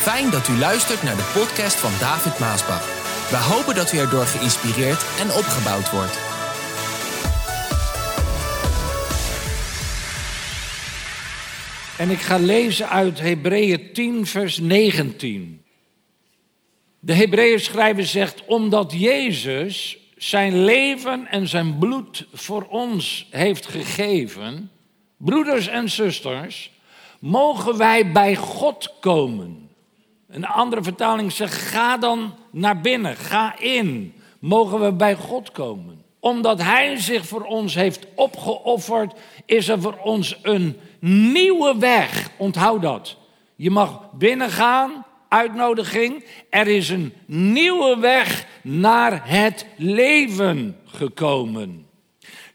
Fijn dat u luistert naar de podcast van David Maasbach. We hopen dat u erdoor geïnspireerd en opgebouwd wordt. En ik ga lezen uit Hebreeën 10, vers 19. De Hebreeën schrijver zegt, omdat Jezus zijn leven en zijn bloed voor ons heeft gegeven, broeders en zusters, mogen wij bij God komen. Een andere vertaling zegt, ga dan naar binnen, ga in, mogen we bij God komen. Omdat Hij zich voor ons heeft opgeofferd, is er voor ons een nieuwe weg. Onthoud dat. Je mag binnengaan, uitnodiging. Er is een nieuwe weg naar het leven gekomen.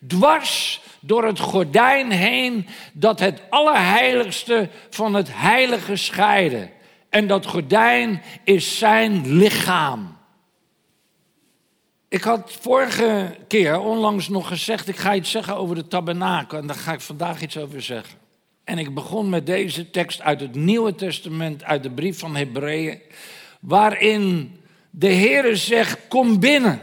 Dwars door het gordijn heen dat het allerheiligste van het heilige scheiden. En dat gordijn is zijn lichaam. Ik had vorige keer onlangs nog gezegd, ik ga iets zeggen over de tabernakel. En daar ga ik vandaag iets over zeggen. En ik begon met deze tekst uit het Nieuwe Testament, uit de brief van Hebreeën. Waarin de Heere zegt, kom binnen.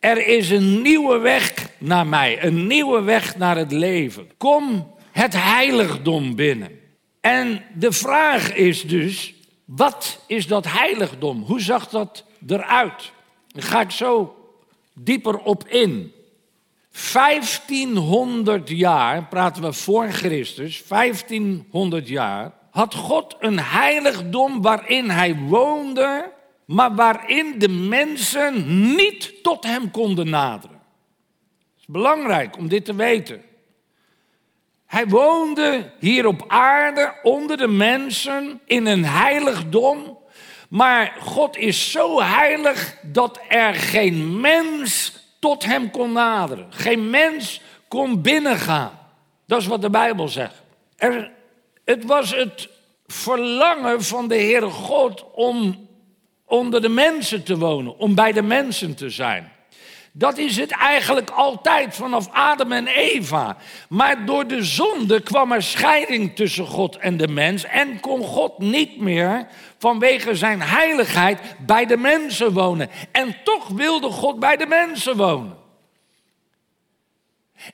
Er is een nieuwe weg naar mij, een nieuwe weg naar het leven. Kom het heiligdom binnen. En de vraag is dus, wat is dat heiligdom? Hoe zag dat eruit? Daar ga ik zo dieper op in. 1500 jaar, praten we voor Christus, 1500 jaar, had God een heiligdom waarin hij woonde, maar waarin de mensen niet tot hem konden naderen. Het is belangrijk om dit te weten. Hij woonde hier op aarde onder de mensen in een heiligdom. Maar God is zo heilig dat er geen mens tot hem kon naderen. Geen mens kon binnengaan. Dat is wat de Bijbel zegt. Er, het was het verlangen van de Heere God om onder de mensen te wonen, om bij de mensen te zijn. Dat is het eigenlijk altijd vanaf Adam en Eva. Maar door de zonde kwam er scheiding tussen God en de mens en kon God niet meer vanwege zijn heiligheid bij de mensen wonen. En toch wilde God bij de mensen wonen.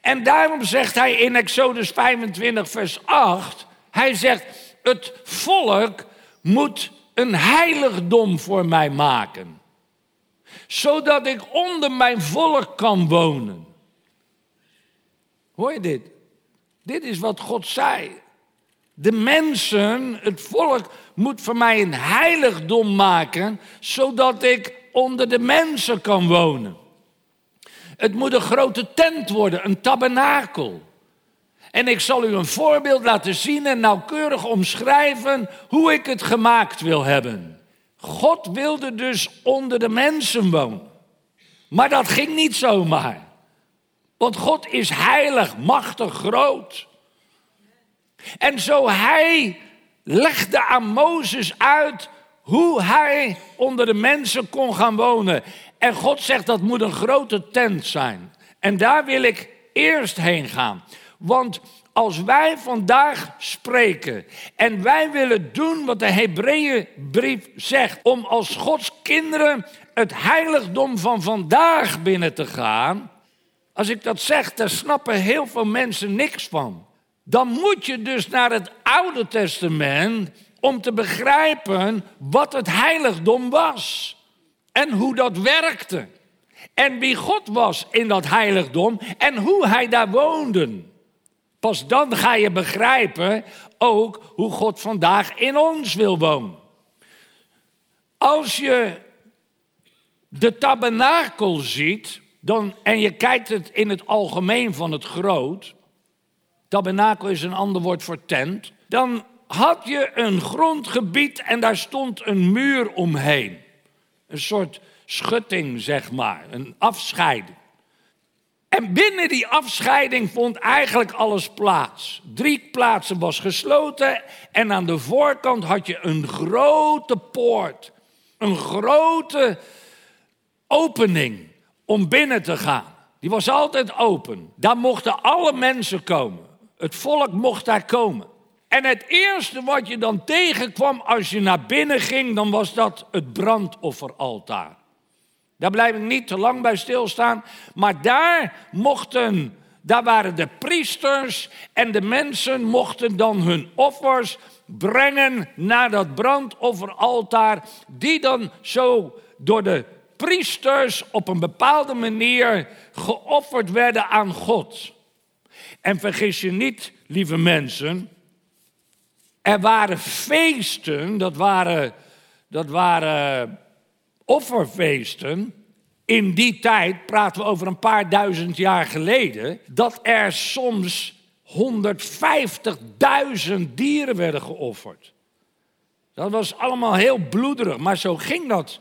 En daarom zegt hij in Exodus 25, vers 8, hij zegt, het volk moet een heiligdom voor mij maken zodat ik onder mijn volk kan wonen. Hoor je dit? Dit is wat God zei. De mensen, het volk, moet voor mij een heiligdom maken, zodat ik onder de mensen kan wonen. Het moet een grote tent worden, een tabernakel. En ik zal u een voorbeeld laten zien en nauwkeurig omschrijven hoe ik het gemaakt wil hebben. God wilde dus onder de mensen wonen. Maar dat ging niet zomaar. Want God is heilig, machtig, groot. En zo hij legde aan Mozes uit hoe hij onder de mensen kon gaan wonen. En God zegt dat moet een grote tent zijn. En daar wil ik eerst heen gaan. Want als wij vandaag spreken en wij willen doen wat de Hebreeënbrief zegt, om als Gods kinderen het heiligdom van vandaag binnen te gaan, als ik dat zeg, daar snappen heel veel mensen niks van. Dan moet je dus naar het Oude Testament om te begrijpen wat het heiligdom was en hoe dat werkte. En wie God was in dat heiligdom en hoe hij daar woonde. Pas dan ga je begrijpen ook hoe God vandaag in ons wil wonen. Als je de tabernakel ziet dan, en je kijkt het in het algemeen van het groot, tabernakel is een ander woord voor tent, dan had je een grondgebied en daar stond een muur omheen. Een soort schutting, zeg maar, een afscheiding. En binnen die afscheiding vond eigenlijk alles plaats. Drie plaatsen was gesloten en aan de voorkant had je een grote poort. Een grote opening om binnen te gaan. Die was altijd open. Daar mochten alle mensen komen. Het volk mocht daar komen. En het eerste wat je dan tegenkwam als je naar binnen ging, dan was dat het brandofferaltaar. Daar blijf ik niet te lang bij stilstaan, maar daar mochten, daar waren de priesters en de mensen mochten dan hun offers brengen naar dat brandofferaltaar, die dan zo door de priesters op een bepaalde manier geofferd werden aan God. En vergis je niet, lieve mensen, er waren feesten, dat waren, dat waren offerfeesten. In die tijd, praten we over een paar duizend jaar geleden, dat er soms 150.000 dieren werden geofferd. Dat was allemaal heel bloederig, maar zo ging dat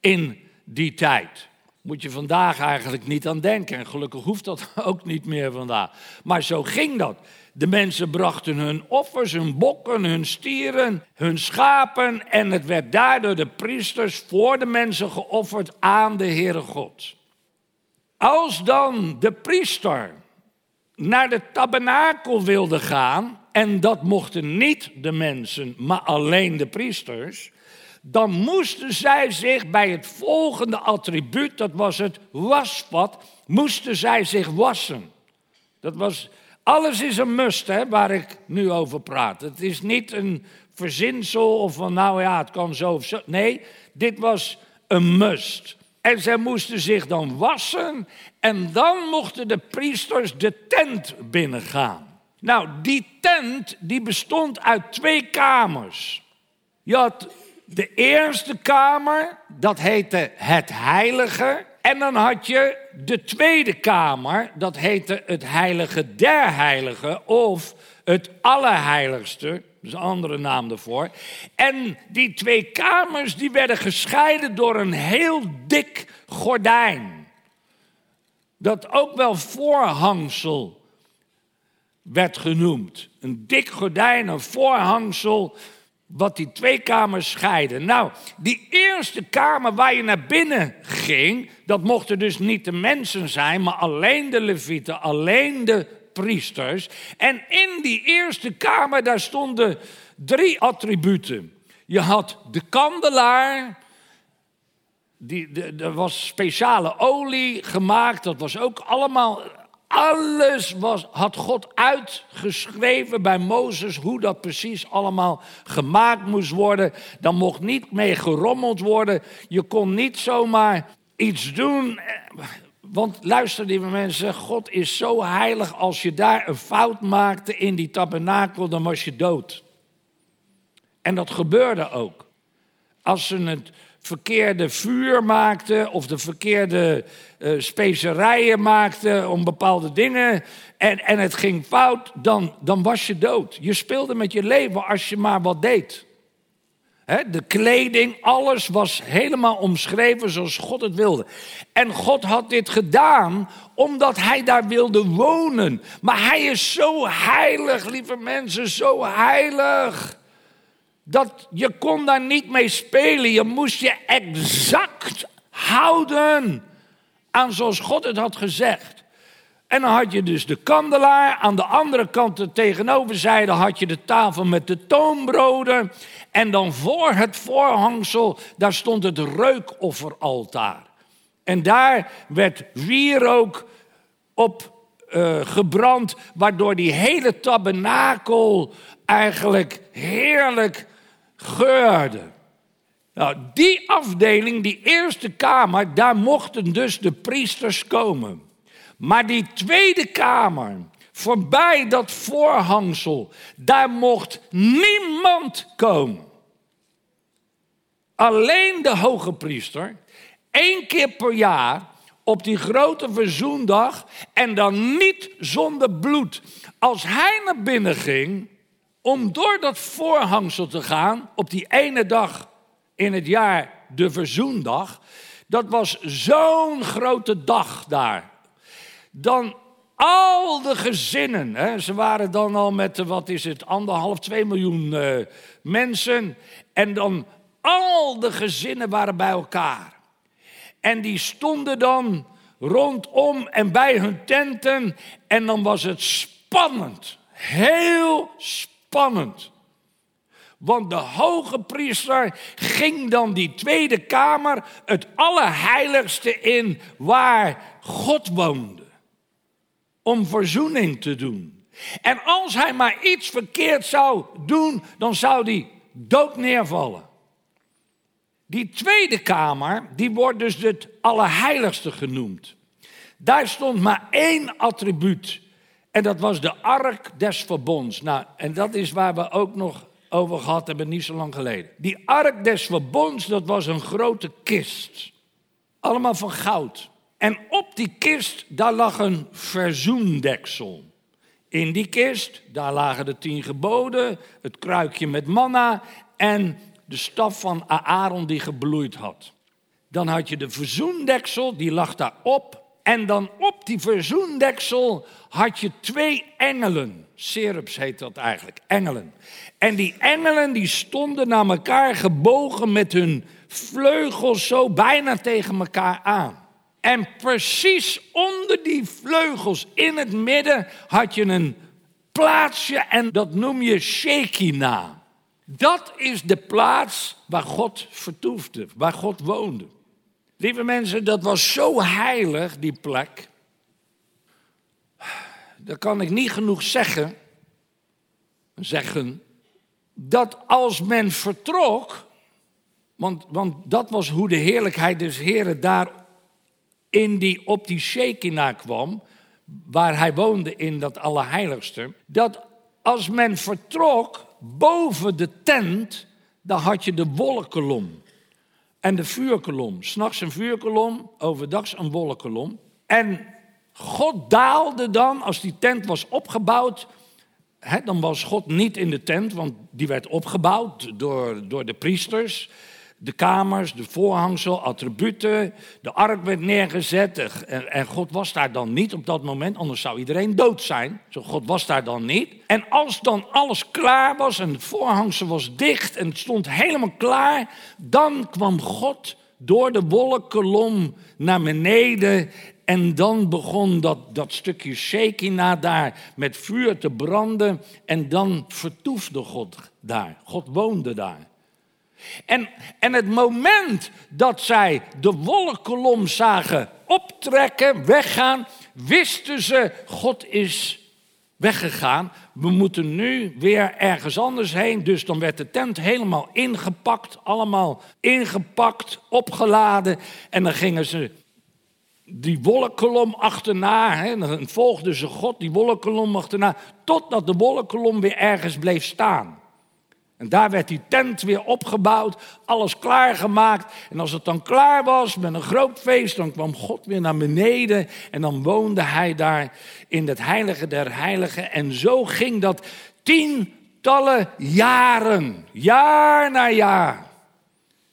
in die tijd. Moet je vandaag eigenlijk niet aan denken. En gelukkig hoeft dat ook niet meer vandaag. Maar zo ging dat. De mensen brachten hun offers, hun bokken, hun stieren, hun schapen. En het werd daardoor de priesters voor de mensen geofferd aan de Heere God. Als dan de priester naar de tabernakel wilde gaan, en dat mochten niet de mensen, maar alleen de priesters, dan moesten zij zich bij het volgende attribuut, dat was het wasvat, moesten zij zich wassen. Dat was, alles is een must, hè, waar ik nu over praat. Het is niet een verzinsel of van nou ja, het kan zo of zo. Nee, dit was een must. En zij moesten zich dan wassen en dan mochten de priesters de tent binnengaan. Nou, die tent die bestond uit twee kamers. Je had de eerste kamer, dat heette het heilige. En dan had je de tweede kamer, dat heette het heilige der heiligen of het allerheiligste. Is een andere naam daarvoor. En die twee kamers die werden gescheiden door een heel dik gordijn. Dat ook wel voorhangsel werd genoemd. Een dik gordijn, een voorhangsel wat die twee kamers scheiden. Nou, die eerste kamer waar je naar binnen ging, dat mochten dus niet de mensen zijn, maar alleen de levieten, alleen de priesters. En in die eerste kamer, daar stonden drie attributen. Je had de kandelaar, die, er was speciale olie gemaakt, dat was ook allemaal alles was, had God uitgeschreven bij Mozes hoe dat precies allemaal gemaakt moest worden. Dan mocht niet mee gerommeld worden. Je kon niet zomaar iets doen. Want luister, lieve mensen, God is zo heilig. Als je daar een fout maakte in die tabernakel, dan was je dood. En dat gebeurde ook. Als ze het verkeerde vuur maakte of de verkeerde uh, specerijen maakte om bepaalde dingen en, en het ging fout, dan, dan was je dood. Je speelde met je leven als je maar wat deed. de kleding, alles was helemaal omschreven zoals God het wilde. En God had dit gedaan omdat hij daar wilde wonen. Maar hij is zo heilig, lieve mensen, zo heilig. Dat je kon daar niet mee spelen. Je moest je exact houden aan zoals God het had gezegd. En dan had je dus de kandelaar. Aan de andere kant, de tegenoverzijde, had je de tafel met de toonbroden. En dan voor het voorhangsel, daar stond het reukofferaltaar. En daar werd wierook op uh, gebrand, waardoor die hele tabernakel eigenlijk heerlijk geurde. Nou, die afdeling, die eerste kamer, daar mochten dus de priesters komen. Maar die tweede kamer, voorbij dat voorhangsel, daar mocht niemand komen. Alleen de hoge priester, één keer per jaar, op die grote verzoendag, en dan niet zonder bloed. Als hij naar binnen ging, om door dat voorhangsel te gaan op die ene dag in het jaar, de verzoendag. Dat was zo'n grote dag daar. Dan al de gezinnen, hè, ze waren dan al met, wat is het, anderhalf, twee miljoen uh, mensen. En dan al de gezinnen waren bij elkaar. En die stonden dan rondom en bij hun tenten. En dan was het spannend, heel spannend Want de hoge priester ging dan die tweede kamer, het allerheiligste in, waar God woonde. Om verzoening te doen. En als hij maar iets verkeerd zou doen, dan zou hij dood neervallen. Die tweede kamer, die wordt dus het allerheiligste genoemd. Daar stond maar één attribuut. En dat was de ark des verbonds. Nou, en dat is waar we ook nog over gehad hebben, niet zo lang geleden. Die ark des verbonds, dat was een grote kist. Allemaal van goud. En op die kist, daar lag een verzoendeksel. In die kist, daar lagen de tien geboden, het kruikje met manna en de staf van Aaron die gebloeid had. Dan had je de verzoendeksel, die lag daarop. En dan die verzoendeksel had je twee engelen. Serups heet dat eigenlijk, engelen. En die engelen die stonden naar elkaar gebogen met hun vleugels zo bijna tegen elkaar aan. En precies onder die vleugels in het midden had je een plaatsje en dat noem je Shekinah. Dat is de plaats waar God vertoefde, waar God woonde. Lieve mensen, dat was zo heilig, die plek. Dat kan ik niet genoeg zeggen. Zeggen. Dat als men vertrok. Want, want dat was hoe de heerlijkheid des Heren daar in die, op die Shekinah kwam. Waar hij woonde in dat Allerheiligste. Dat als men vertrok, boven de tent, daar had je de wolkenkolom. En de vuurkolom. S'nachts een vuurkolom, overdags een wolkenkolom. En God daalde dan, als die tent was opgebouwd, hè, dan was God niet in de tent, want die werd opgebouwd door, door de priesters de kamers, de voorhangsel, attributen. De ark werd neergezet en, en, God was daar dan niet op dat moment, anders zou iedereen dood zijn. Zo God was daar dan niet. En als dan alles klaar was en het voorhangsel was dicht en het stond helemaal klaar, dan kwam God door de wolkenkolom naar beneden en dan begon dat, dat stukje Shekinah daar met vuur te branden. En dan vertoefde God daar. God woonde daar. En, en het moment dat zij de wolkenkolom zagen optrekken, weggaan, wisten ze, God is weggegaan. We moeten nu weer ergens anders heen. Dus dan werd de tent helemaal ingepakt, allemaal ingepakt, opgeladen. En dan gingen ze die wolkenkolom achterna. Hè, dan volgden ze God die wolkenkolom achterna. Totdat de wolkenkolom weer ergens bleef staan. En daar werd die tent weer opgebouwd, alles klaargemaakt. En als het dan klaar was met een groot feest, dan kwam God weer naar beneden. En dan woonde hij daar in het heilige der heiligen. En zo ging dat tientallen jaren, jaar na jaar.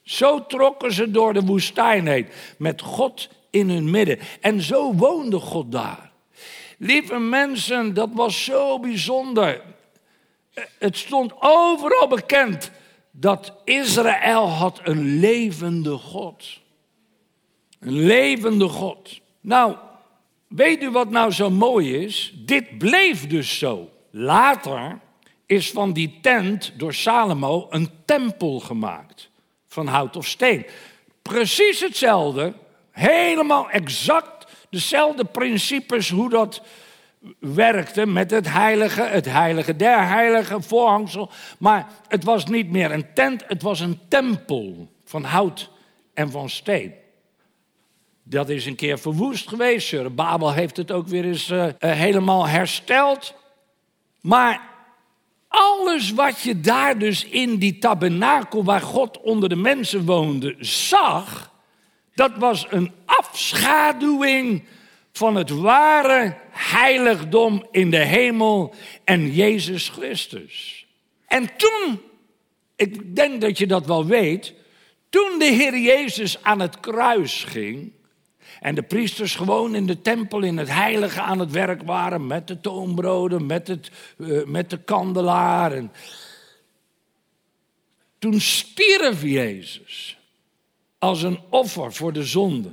Zo trokken ze door de woestijn heen, met God in hun midden. En zo woonde God daar. Lieve mensen, dat was zo bijzonder het stond overal bekend dat Israël had een levende God. Een levende God. Nou, weet u wat nou zo mooi is? Dit bleef dus zo. Later is van die tent door Salomo een tempel gemaakt. Van hout of steen. Precies hetzelfde. Helemaal exact dezelfde principes hoe dat werkte met het heilige, het heilige der heilige voorhangsel. Maar het was niet meer een tent, het was een tempel van hout en van steen. Dat is een keer verwoest geweest. Babel heeft het ook weer eens uh, helemaal hersteld. Maar alles wat je daar dus in die tabernakel waar God onder de mensen woonde zag, dat was een afschaduwing van het ware heiligdom in de hemel en Jezus Christus. En toen, ik denk dat je dat wel weet, toen de Heer Jezus aan het kruis ging en de priesters gewoon in de tempel in het heilige aan het werk waren met de toonbroden, met, het, uh, met de kandelaar. En toen stierf Jezus als een offer voor de zonde.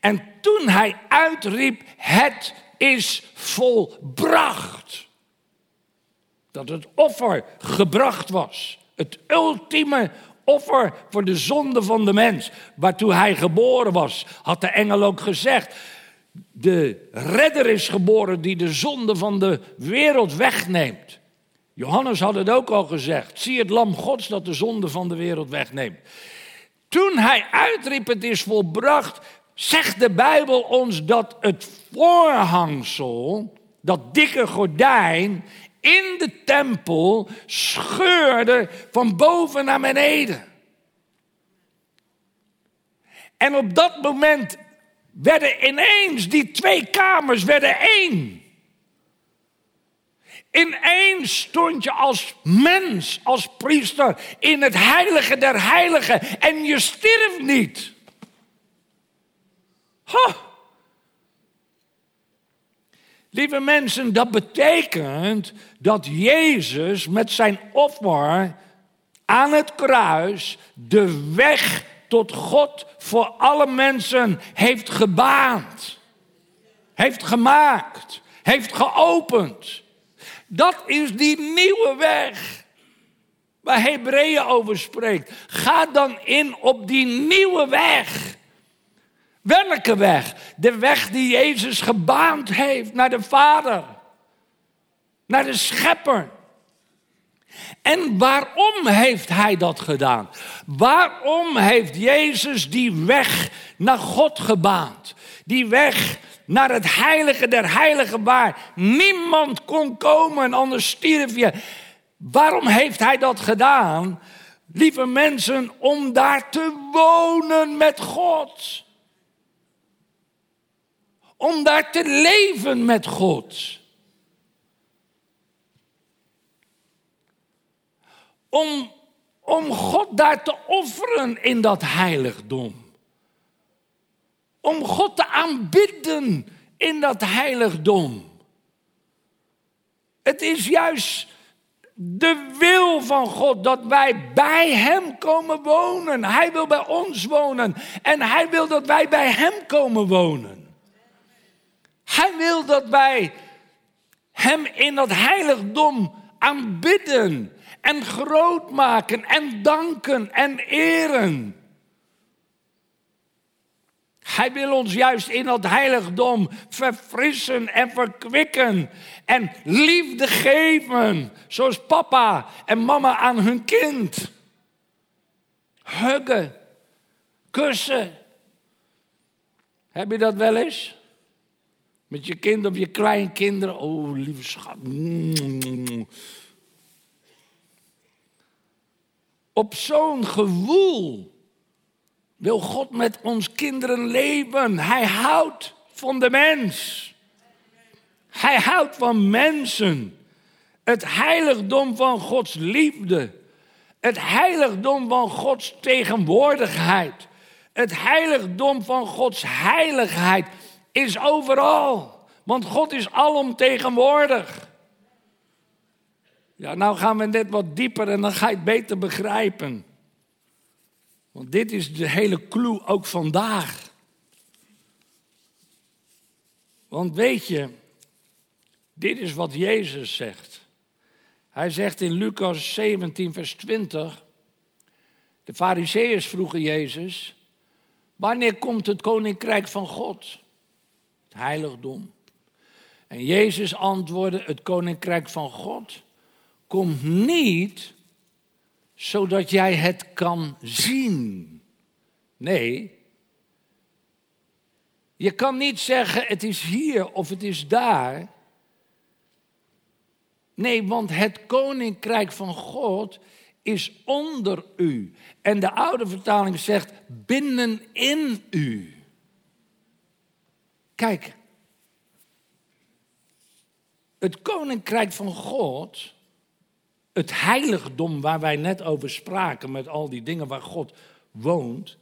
En toen hij uitriep, het is volbracht. Dat het offer gebracht was. Het ultieme offer voor de zonde van de mens. Waartoe hij geboren was, had de engel ook gezegd. De redder is geboren die de zonde van de wereld wegneemt. Johannes had het ook al gezegd. Zie het lam gods dat de zonde van de wereld wegneemt. Toen hij uitriep het is volbracht, zegt de Bijbel ons dat het voorhangsel, dat dikke gordijn, in de tempel scheurde van boven naar beneden. En op dat moment werden ineens die twee kamers werden één. Ineens stond je als mens, als priester in het heilige der heiligen en je stierf niet. Lieve mensen, dat betekent dat Jezus met zijn offer aan het kruis de weg tot God voor alle mensen heeft gebaand, heeft gemaakt, heeft geopend. Dat is die nieuwe weg waar Hebreeën over spreekt. Ga dan in op die nieuwe weg. Welke weg? De weg die Jezus gebaand heeft naar de Vader, naar de Schepper. En waarom heeft hij dat gedaan? Waarom heeft Jezus die weg naar God gebaand? Die weg naar het heilige der heiligen waar niemand kon komen, anders stierf je. Waarom heeft hij dat gedaan? Lieve mensen, om daar te wonen met God. Om daar te leven met God. Om, om God daar te offeren in dat heiligdom om God te aanbidden in dat heiligdom. Het is juist de wil van God dat wij bij Hem komen wonen. Hij wil bij ons wonen en Hij wil dat wij bij Hem komen wonen. Hij wil dat wij Hem in dat heiligdom aanbidden en groot maken en danken en eren. Hij wil ons juist in dat heiligdom verfrissen en verkwikken. En liefde geven. Zoals papa en mama aan hun kind. Huggen. Kussen. Heb je dat wel eens? Met je kind of je kleinkinderen. Oh, lieve schat. Op zo'n gewoel wil God met ons kinderen leven. Hij houdt van de mens. Hij houdt van mensen. Het heiligdom van Gods liefde. Het heiligdom van Gods tegenwoordigheid. Het heiligdom van Gods heiligheid is overal. Want God is alomtegenwoordig. Ja, nou gaan we net wat dieper en dan ga je het beter begrijpen. Want dit is de hele clue ook vandaag. Want weet je, dit is wat Jezus zegt. Hij zegt in Lucas 17, vers 20. De Fariseeërs vroegen Jezus: Wanneer komt het koninkrijk van God? Het heiligdom. En Jezus antwoordde: Het koninkrijk van God komt niet zodat jij het kan zien. Nee. Je kan niet zeggen het is hier of het is daar. Nee, want het koninkrijk van God is onder u. En de oude vertaling zegt binnenin u. Kijk, het koninkrijk van God het heiligdom waar wij net over spraken, met al die dingen waar God woont,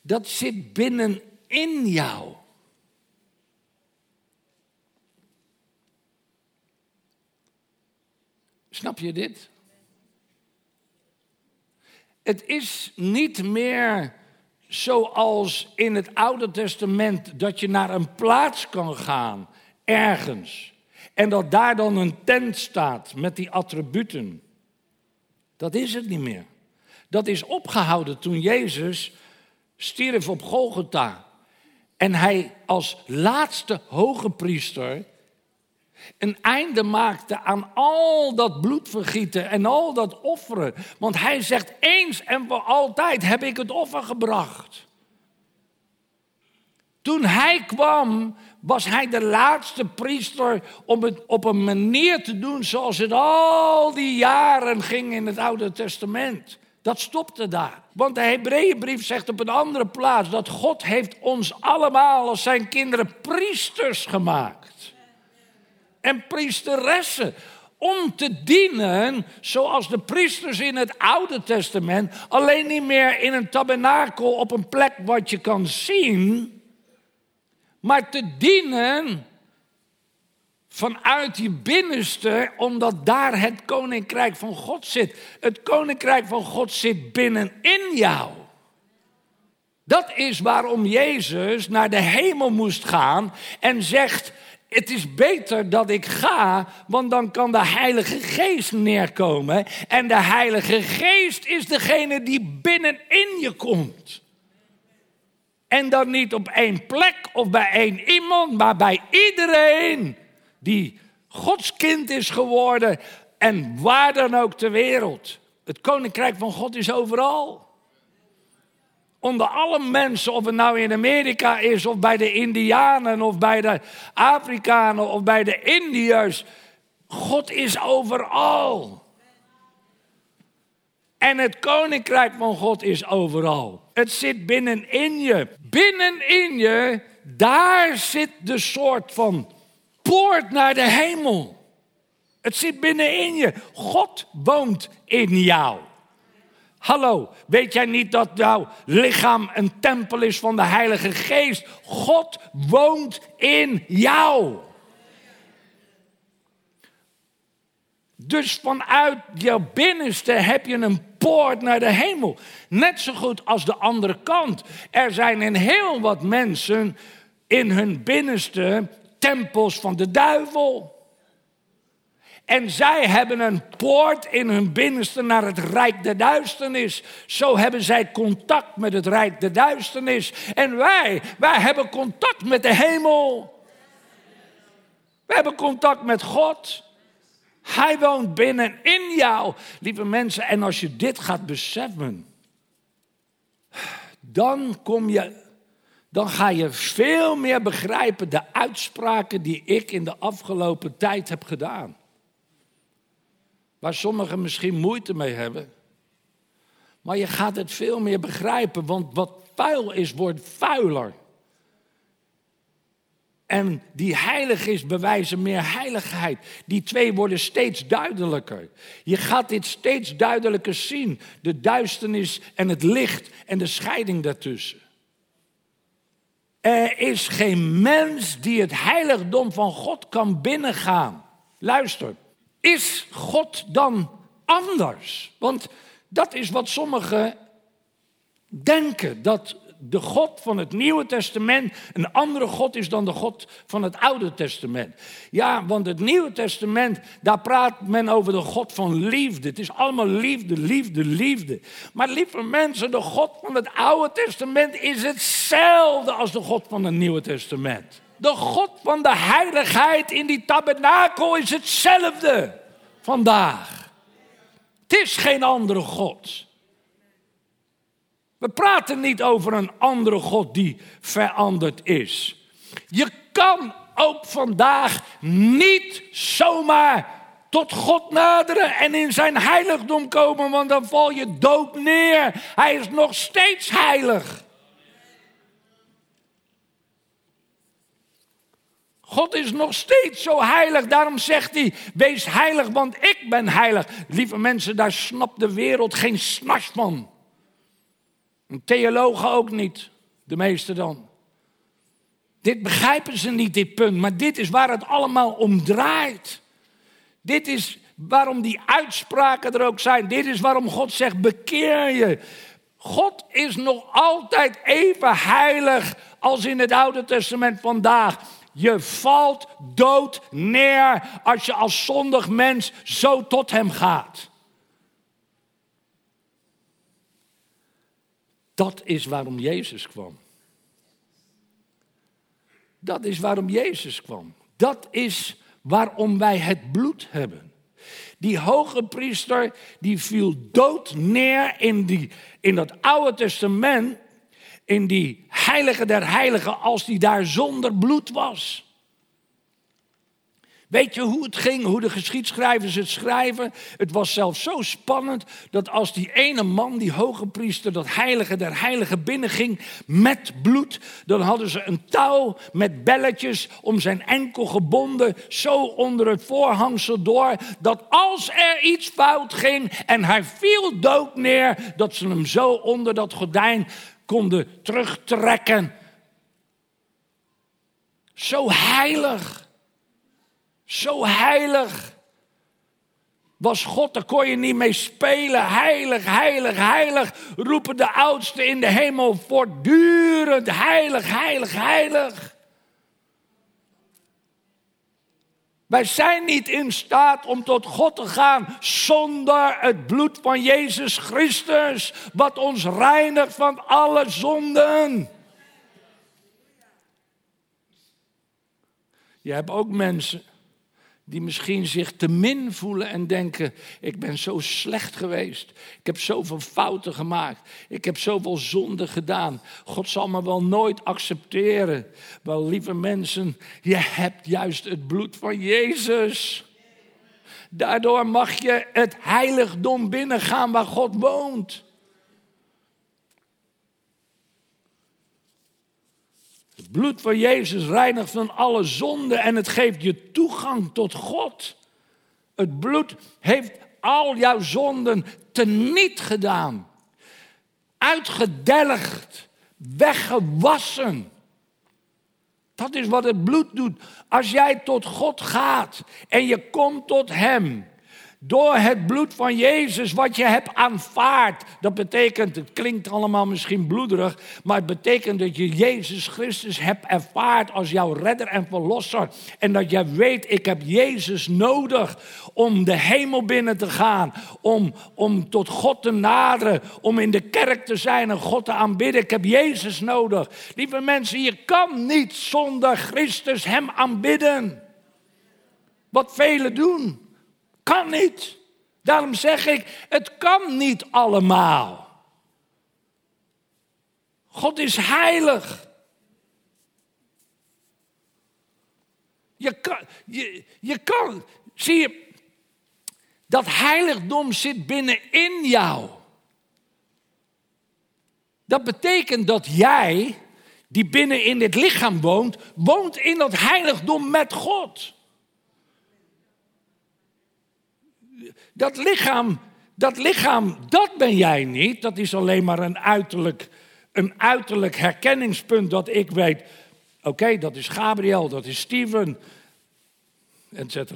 dat zit binnenin jou. Snap je dit? Het is niet meer zoals in het Oude Testament dat je naar een plaats kan gaan, ergens. En dat daar dan een tent staat met die attributen. Dat is het niet meer. Dat is opgehouden toen Jezus stierf op Golgotha. En hij als laatste hoge priester een einde maakte aan al dat bloedvergieten en al dat offeren. Want hij zegt eens en voor altijd heb ik het offer gebracht. Toen hij kwam, was hij de laatste priester om het op een manier te doen zoals het al die jaren ging in het Oude Testament. Dat stopte daar. Want de Hebreeënbrief zegt op een andere plaats dat God heeft ons allemaal als zijn kinderen priesters gemaakt. En priesteressen om te dienen zoals de priesters in het Oude Testament, alleen niet meer in een tabernakel op een plek wat je kan zien, maar te dienen vanuit je binnenste, omdat daar het koninkrijk van God zit. Het koninkrijk van God zit binnenin jou. Dat is waarom Jezus naar de hemel moest gaan en zegt: Het is beter dat ik ga, want dan kan de Heilige Geest neerkomen. En de Heilige Geest is degene die binnenin je komt. En dan niet op één plek of bij één iemand, maar bij iedereen die Gods kind is geworden en waar dan ook ter wereld. Het koninkrijk van God is overal. Onder alle mensen, of het nou in Amerika is, of bij de Indianen, of bij de Afrikanen, of bij de Indiërs. God is overal. En het koninkrijk van God is overal. Het zit binnenin je. Binnenin je, daar zit de soort van poort naar de hemel. Het zit binnenin je. God woont in jou. Hallo, weet jij niet dat jouw lichaam een tempel is van de Heilige Geest? God woont in jou. Dus vanuit jouw binnenste heb je een poort naar de hemel. Net zo goed als de andere kant. Er zijn in heel wat mensen in hun binnenste tempels van de duivel. En zij hebben een poort in hun binnenste naar het rijk der duisternis. Zo hebben zij contact met het rijk der duisternis. En wij, wij hebben contact met de hemel. We hebben contact met God. Hij woont binnenin jou, lieve mensen. En als je dit gaat beseffen, dan kom je dan ga je veel meer begrijpen de uitspraken die ik in de afgelopen tijd heb gedaan. Waar sommigen misschien moeite mee hebben. Maar je gaat het veel meer begrijpen, want wat vuil is, wordt vuiler. En die heilig is, bewijzen meer heiligheid. Die twee worden steeds duidelijker. Je gaat dit steeds duidelijker zien. De duisternis en het licht en de scheiding daartussen. Er is geen mens die het heiligdom van God kan binnengaan. Luister, is God dan anders? Want dat is wat sommigen denken, dat de God van het Nieuwe Testament een andere God is dan de God van het Oude Testament. Ja, want het Nieuwe Testament, daar praat men over de God van liefde. Het is allemaal liefde, liefde, liefde. Maar lieve mensen, de God van het Oude Testament is hetzelfde als de God van het Nieuwe Testament. De God van de heiligheid in die tabernakel is hetzelfde vandaag. Het is geen andere God. We praten niet over een andere God die veranderd is. Je kan ook vandaag niet zomaar tot God naderen en in zijn heiligdom komen, want dan val je dood neer. Hij is nog steeds heilig. God is nog steeds zo heilig. Daarom zegt hij: Wees heilig, want ik ben heilig. Lieve mensen, daar snapt de wereld geen snas van. Theologen ook niet, de meeste dan. Dit begrijpen ze niet, dit punt, maar dit is waar het allemaal om draait. Dit is waarom die uitspraken er ook zijn. Dit is waarom God zegt: bekeer je. God is nog altijd even heilig als in het Oude Testament vandaag. je valt dood neer als je als zondig mens zo tot hem gaat. Dat is waarom Jezus kwam. Dat is waarom Jezus kwam. Dat is waarom wij het bloed hebben. Die hoge priester die viel dood neer in, die, in dat Oude Testament, in die heilige der heiligen, als die daar zonder bloed was. Weet je hoe het ging, hoe de geschiedschrijvers het schrijven? Het was zelfs zo spannend dat als die ene man, die hoge priester, dat heilige der heiligen binnenging met bloed, dan hadden ze een touw met belletjes om zijn enkel gebonden, zo onder het voorhangsel door, dat als er iets fout ging en hij viel dood neer, dat ze hem zo onder dat gordijn konden terugtrekken. Zo heilig. Zo heilig was God, daar kon je niet mee spelen. Heilig, heilig, heilig, roepen de oudsten in de hemel voortdurend. Heilig, heilig, heilig. Wij zijn niet in staat om tot God te gaan zonder het bloed van Jezus Christus, wat ons reinigt van alle zonden. Je hebt ook mensen die misschien zich te min voelen en denken: ik ben zo slecht geweest. Ik heb zoveel fouten gemaakt. Ik heb zoveel zonden gedaan. God zal me wel nooit accepteren. Wel, lieve mensen, je hebt juist het bloed van Jezus. Daardoor mag je het heiligdom binnengaan waar God woont. Het bloed van Jezus reinigt van alle zonde en het geeft je toegang tot God. Het bloed heeft al jouw zonden teniet gedaan. Uitgedelgd, weggewassen. Dat is wat het bloed doet. Als jij tot God gaat en je komt tot Hem, door het bloed van Jezus wat je hebt aanvaard. Dat betekent, het klinkt allemaal misschien bloederig, maar het betekent dat je Jezus Christus hebt ervaard als jouw redder en verlosser. En dat jij weet, ik heb Jezus nodig om de hemel binnen te gaan, om, om tot God te naderen, om in de kerk te zijn en God te aanbidden. Ik heb Jezus nodig. Lieve mensen, je kan niet zonder Christus Hem aanbidden. Wat velen doen. Kan niet. Daarom zeg ik, het kan niet allemaal. God is heilig. Je kan, je, je kan, zie je, dat heiligdom zit binnenin jou. Dat betekent dat jij, die binnen in dit lichaam woont, woont in dat heiligdom met God. Dat lichaam, dat lichaam, dat ben jij niet. Dat is alleen maar een uiterlijk, een uiterlijk herkenningspunt dat ik weet. Oké, dat is Gabriel, dat is Steven, et.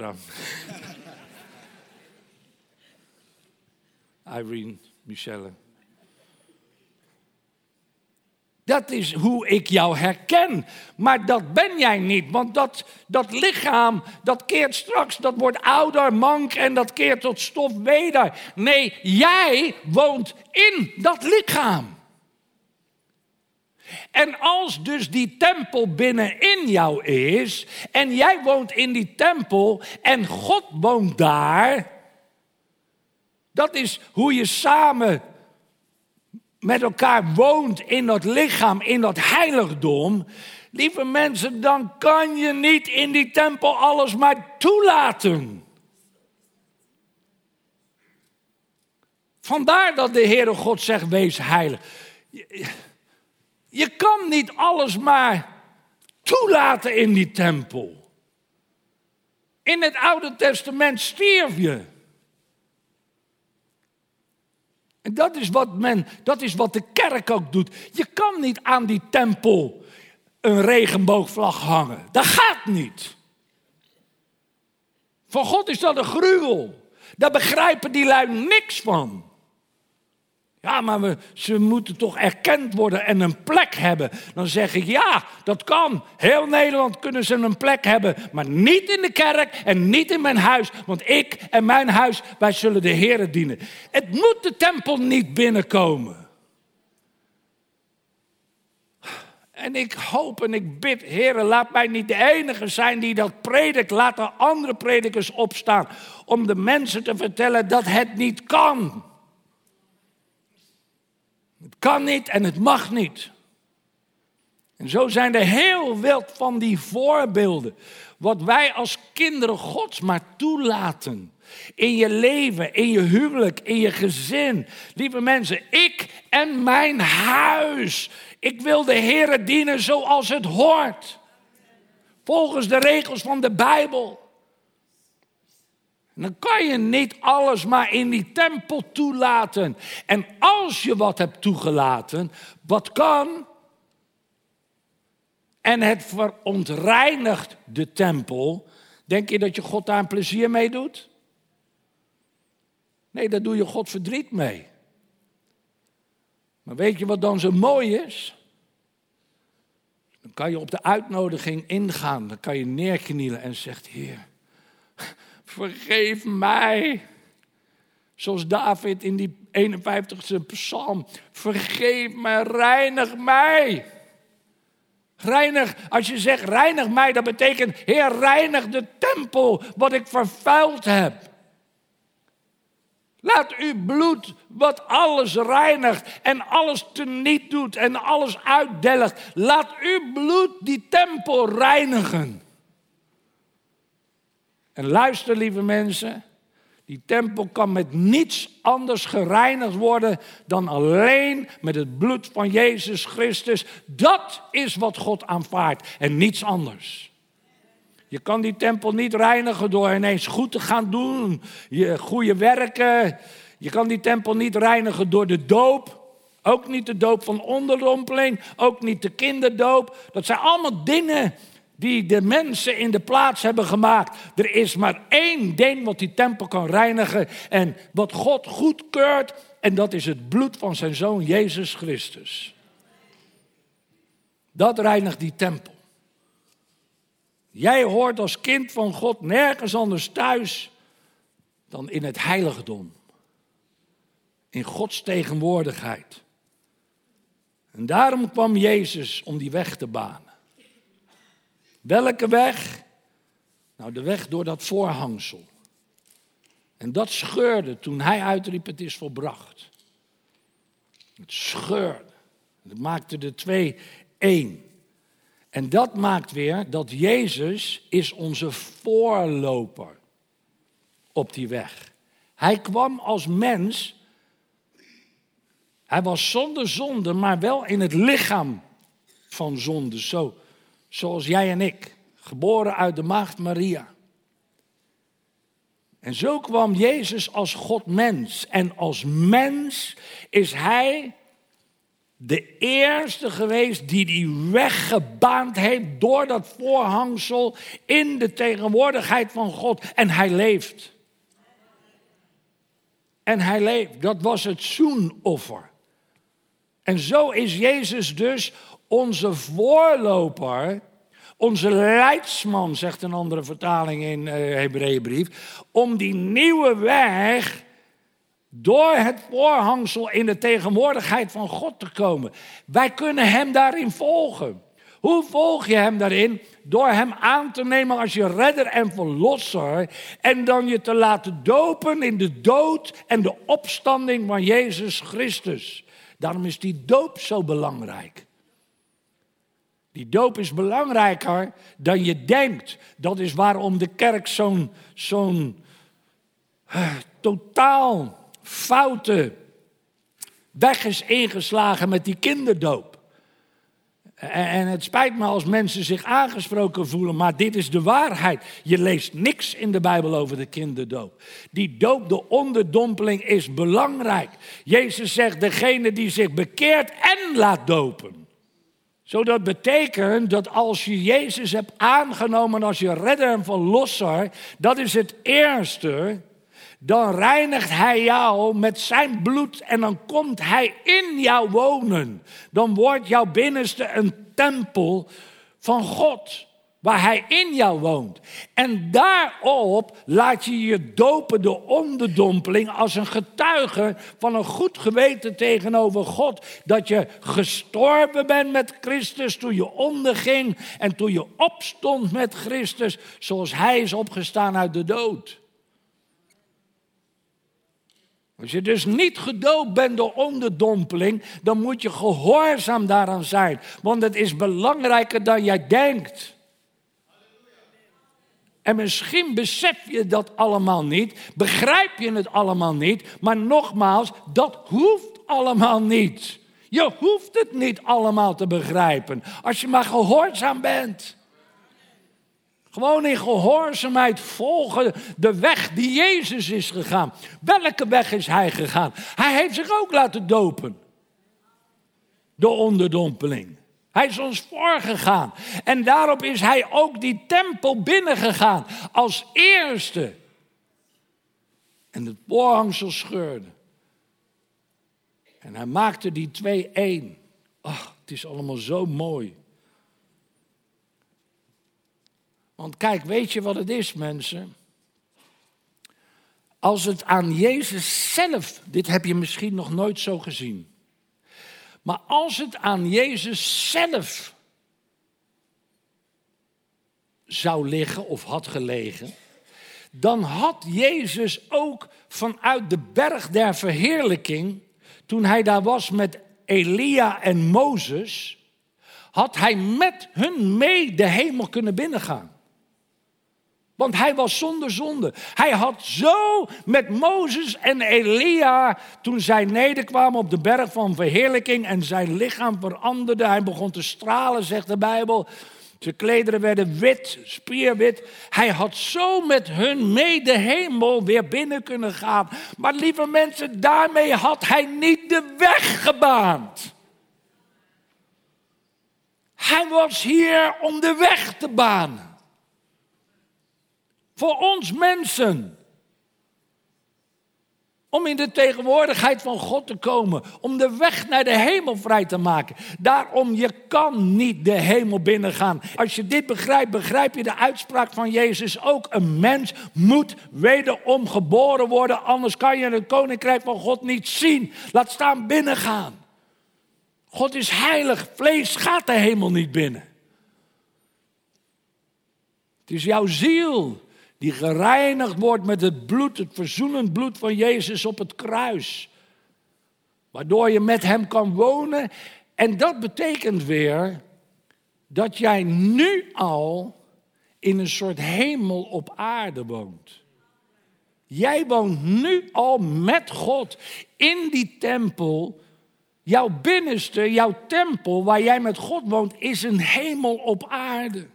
Irene, Michelle. Dat is hoe ik jou herken. Maar dat ben jij niet, want dat, dat lichaam, dat keert straks, dat wordt ouder, mank en dat keert tot stof weder. Nee, jij woont in dat lichaam. En als dus die tempel binnenin jou is en jij woont in die tempel en God woont daar, dat is hoe je samen met elkaar woont in dat lichaam, in dat heiligdom. Lieve mensen, dan kan je niet in die tempel alles maar toelaten. Vandaar dat de Heere God zegt: wees heilig. Je, kan niet alles maar toelaten in die tempel. In het Oude Testament stierf je. En dat is wat men, dat is wat de kerk ook doet. Je kan niet aan die tempel een regenboogvlag hangen. Dat gaat niet. Voor God is dat een gruwel. Daar begrijpen die lui niks van. Ja, maar ze moeten toch erkend worden en een plek hebben. Dan zeg ik ja, dat kan. Heel Nederland kunnen ze een plek hebben. Maar niet in de kerk en niet in mijn huis. Want ik en mijn huis, wij zullen de Heer dienen. Het moet de tempel niet binnenkomen. En ik hoop en ik bid, heren, laat mij niet de enige zijn die dat predikt. Laat er andere predikers opstaan om de mensen te vertellen dat het niet kan. Kan niet en het mag niet. En zo zijn er heel veel van die voorbeelden. Wat wij als kinderen Gods maar toelaten. In je leven, in je huwelijk, in je gezin. Lieve mensen, ik en mijn huis. Ik wil de Heer dienen zoals het hoort. Volgens de regels van de Bijbel. Dan kan je niet alles maar in die tempel toelaten. En als je wat hebt toegelaten, wat kan? En het verontreinigt de tempel. Denk je dat je God daar een plezier mee doet? Nee, daar doe je God verdriet mee. Maar weet je wat dan zo mooi is? Dan kan je op de uitnodiging ingaan. Dan kan je neerknielen en zegt: Heer, vergeef mij. Zoals David in die 51ste psalm. Vergeef me, reinig mij. Reinig, als je zegt reinig mij, dat betekent Heer, reinig de tempel wat ik vervuild heb. Laat uw bloed, wat alles reinigt en alles teniet doet en alles uitdelgt, laat uw bloed die tempel reinigen. En luister, lieve mensen, die tempel kan met niets anders gereinigd worden dan alleen met het bloed van Jezus Christus. Dat is wat God aanvaardt en niets anders. Je kan die tempel niet reinigen door ineens goed te gaan doen, je goede werken. Je kan die tempel niet reinigen door de doop. Ook niet de doop van onderdompeling, ook niet de kinderdoop. Dat zijn allemaal dingen die de mensen in de plaats hebben gemaakt. Er is maar één ding wat die tempel kan reinigen en wat God goedkeurt. En dat is het bloed van zijn zoon Jezus Christus. Dat reinigt die tempel. Jij hoort als kind van God nergens anders thuis dan in het heiligdom. In Gods tegenwoordigheid. En daarom kwam Jezus om die weg te banen. Welke weg? Nou, de weg door dat voorhangsel. En dat scheurde toen hij uitriep: Het is volbracht. Het scheurde. Het maakte de twee één. En dat maakt weer dat Jezus is onze voorloper op die weg. Hij kwam als mens. Hij was zonder zonde, maar wel in het lichaam van zonde. Zo, zoals jij en ik, geboren uit de maagd Maria. En zo kwam Jezus als God mens. En als mens is hij de eerste geweest die die weg gebaand heeft door dat voorhangsel in de tegenwoordigheid van God. En hij leeft. En hij leeft. Dat was het zoenoffer. En zo is Jezus dus onze voorloper, onze leidsman, zegt een andere vertaling in uh, Hebreeënbrief, om die nieuwe weg door het voorhangsel in de tegenwoordigheid van God te komen. Wij kunnen Hem daarin volgen. Hoe volg je Hem daarin? Door Hem aan te nemen als je redder en verlosser. En dan je te laten dopen in de dood en de opstanding van Jezus Christus. Daarom is die doop zo belangrijk. Die doop is belangrijker dan je denkt. Dat is waarom de kerk zo'n zo'n uh, totaal foute weg is ingeslagen met die kinderdoop. En het spijt me als mensen zich aangesproken voelen, maar dit is de waarheid. Je leest niks in de Bijbel over de kinderdoop. Die doop, de onderdompeling, is belangrijk. Jezus zegt, degene die zich bekeert en laat dopen. Zodat betekent dat als je Jezus hebt aangenomen als je redder en verlosser, dat is het eerste dan reinigt hij jou met zijn bloed en dan komt hij in jou wonen. Dan wordt jouw binnenste een tempel van God waar hij in jou woont. En daarop laat je je dopen, de onderdompeling, als een getuige van een goed geweten tegenover God. Dat je gestorven bent met Christus toen je onderging en toen je opstond met Christus, zoals hij is opgestaan uit de dood. Als je dus niet gedoopt bent door onderdompeling, dan moet je gehoorzaam daaraan zijn. Want het is belangrijker dan jij denkt. En misschien besef je dat allemaal niet, begrijp je het allemaal niet, maar nogmaals, dat hoeft allemaal niet. Je hoeft het niet allemaal te begrijpen, als je maar gehoorzaam bent. Gewoon in gehoorzaamheid volgen de weg die Jezus is gegaan. Welke weg is hij gegaan? Hij heeft zich ook laten dopen. De onderdompeling. Hij is ons voorgegaan. En daarop is hij ook die tempel binnengegaan als eerste. En het voorhangsel scheurde. En hij maakte die twee één. Ach, het is allemaal zo mooi. Want kijk, weet je wat het is, mensen? Als het aan Jezus zelf, dit heb je misschien nog nooit zo gezien. Maar als het aan Jezus zelf zou liggen of had gelegen, dan had Jezus ook vanuit de berg der verheerlijking, toen hij daar was met Elia en Mozes, had hij met hun mee de hemel kunnen binnengaan. Want hij was zonder zonde. Hij had zo met Mozes en Elia, toen zij nederkwamen op de berg van verheerlijking en zijn lichaam veranderde, hij begon te stralen, zegt de Bijbel. Zijn klederen werden wit, spierwit. Hij had zo met hun mee de hemel weer binnen kunnen gaan. Maar lieve mensen, daarmee had hij niet de weg gebaand. Hij was hier om de weg te banen. Voor ons mensen. Om in de tegenwoordigheid van God te komen. Om de weg naar de hemel vrij te maken. Daarom, je kan niet de hemel binnengaan. Als je dit begrijpt, begrijp je de uitspraak van Jezus ook. Een mens moet wederom geboren worden. Anders kan je het koninkrijk van God niet zien. Laat staan binnengaan. God is heilig. Vlees gaat de hemel niet binnen. Het is jouw ziel die gereinigd wordt met het bloed, het verzoenend bloed van Jezus op het kruis. Waardoor je met Hem kan wonen. En dat betekent weer dat jij nu al in een soort hemel op aarde woont. Jij woont nu al met God in die tempel. Jouw binnenste, jouw tempel waar jij met God woont, is een hemel op aarde.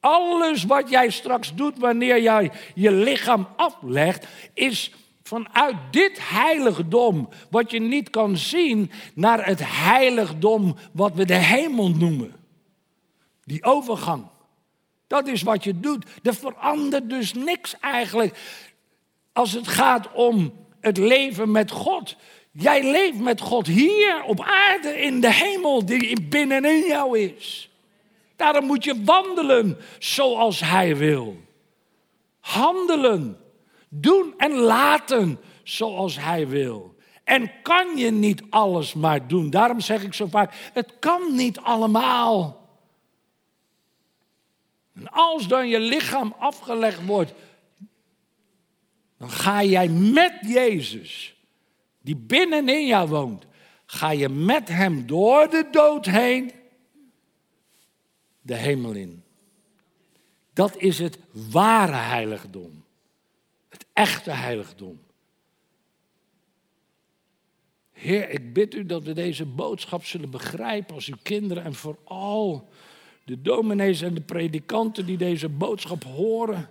Alles wat jij straks doet wanneer jij je lichaam aflegt, is vanuit dit heiligdom, wat je niet kan zien, naar het heiligdom wat we de hemel noemen. Die overgang. Dat is wat je doet. Er verandert dus niks eigenlijk als het gaat om het leven met God. Jij leeft met God hier op aarde in de hemel die binnenin jou is. Daarom moet je wandelen zoals Hij wil. Handelen, doen en laten zoals Hij wil. En kan je niet alles maar doen. Daarom zeg ik zo vaak, het kan niet allemaal. En als dan je lichaam afgelegd wordt, dan ga jij met Jezus, die binnenin jou woont, ga je met Hem door de dood heen de hemel in. Dat is het ware heiligdom. Het echte heiligdom. Heer, ik bid u dat we deze boodschap zullen begrijpen als uw kinderen en vooral de dominees en de predikanten die deze boodschap horen,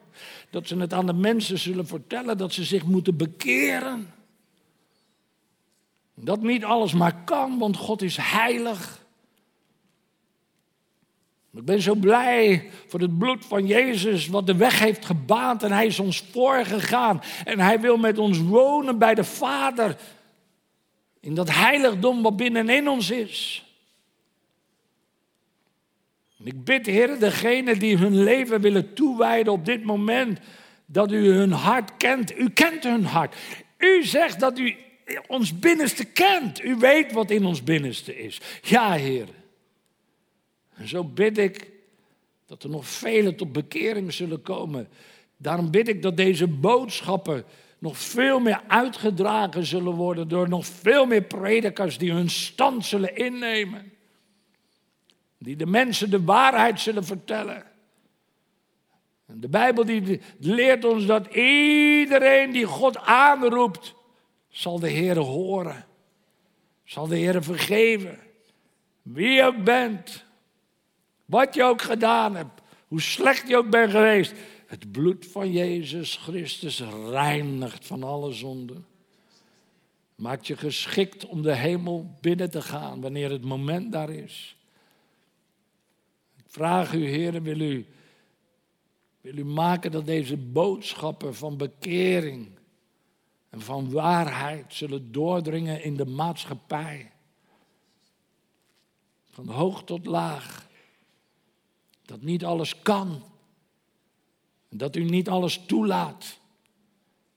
dat ze het aan de mensen zullen vertellen dat ze zich moeten bekeren. Dat niet alles maar kan, want God is heilig. Ik ben zo blij voor het bloed van Jezus, wat de weg heeft gebaand en hij is ons voorgegaan. En hij wil met ons wonen bij de Vader, in dat heiligdom wat binnenin ons is. ik bid, Heer, degene die hun leven willen toewijden op dit moment, dat u hun hart kent. U kent hun hart. U zegt dat u ons binnenste kent. U weet wat in ons binnenste is. Ja, Heer. En zo bid ik dat er nog velen tot bekering zullen komen. Daarom bid ik dat deze boodschappen nog veel meer uitgedragen zullen worden door nog veel meer predikers die hun stand zullen innemen. Die de mensen de waarheid zullen vertellen. En de Bijbel die leert ons dat iedereen die God aanroept, zal de Heer horen. Zal de Heer vergeven. Wie ook bent. Wat je ook gedaan hebt. Hoe slecht je ook bent geweest. Het bloed van Jezus Christus reinigt van alle zonden. Maakt je geschikt om de hemel binnen te gaan wanneer het moment daar is. Ik vraag u, heren, wil u, wil u maken dat deze boodschappen van bekering en van waarheid zullen doordringen in de maatschappij. Van hoog tot laag. Dat niet alles kan. Dat u niet alles toelaat.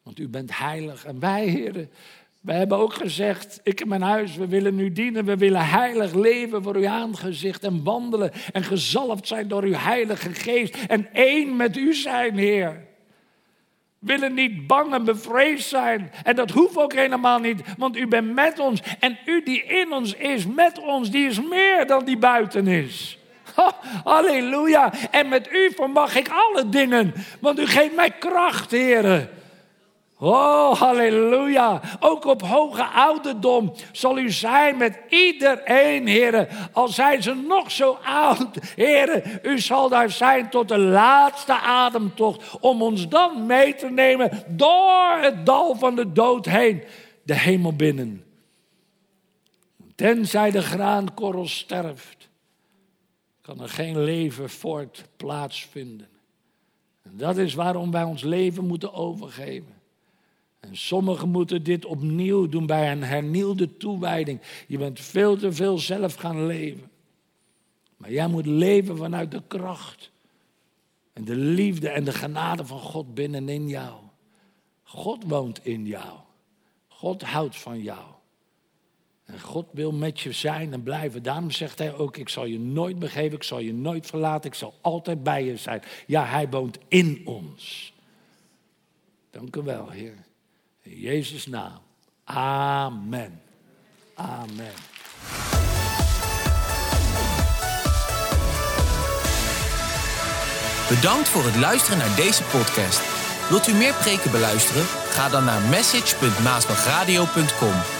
Want u bent heilig. En wij, heren, wij hebben ook gezegd, ik en mijn huis, we willen u dienen. We willen heilig leven voor uw aangezicht en wandelen. En gezalfd zijn door uw heilige geest. En één met u zijn, Heer willen niet bang en bevreesd zijn. En dat hoeft ook helemaal niet, want u bent met ons. En u die in ons is, met ons, die is meer dan die buiten is. halleluja. En met u vermag ik alle dingen, want u geeft mij kracht, heren. Oh, halleluja. Ook op hoge ouderdom zal u zijn met iedereen, heren. Al zijn ze nog zo oud, heren. U zal daar zijn tot de laatste ademtocht. Om ons dan mee te nemen door het dal van de dood heen. De hemel binnen. Tenzij de graankorrel sterft, kan er geen leven voort plaatsvinden. En dat is waarom wij ons leven moeten overgeven. En sommigen moeten dit opnieuw doen bij een hernieuwde toewijding. Je bent veel te veel zelf gaan leven. Maar jij moet leven vanuit de kracht. En de liefde en de genade van God binnenin jou. God woont in jou. God houdt van jou. God wil met je zijn en blijven. Daarom zegt hij ook: Ik zal je nooit begeven, ik zal je nooit verlaten, ik zal altijd bij je zijn. Ja, hij woont in ons. Dank u wel, Heer. In Jezus' naam. Amen. Amen. Bedankt voor het luisteren naar deze podcast. Wilt u meer preken beluisteren? Ga dan naar message.maasbachradio.com.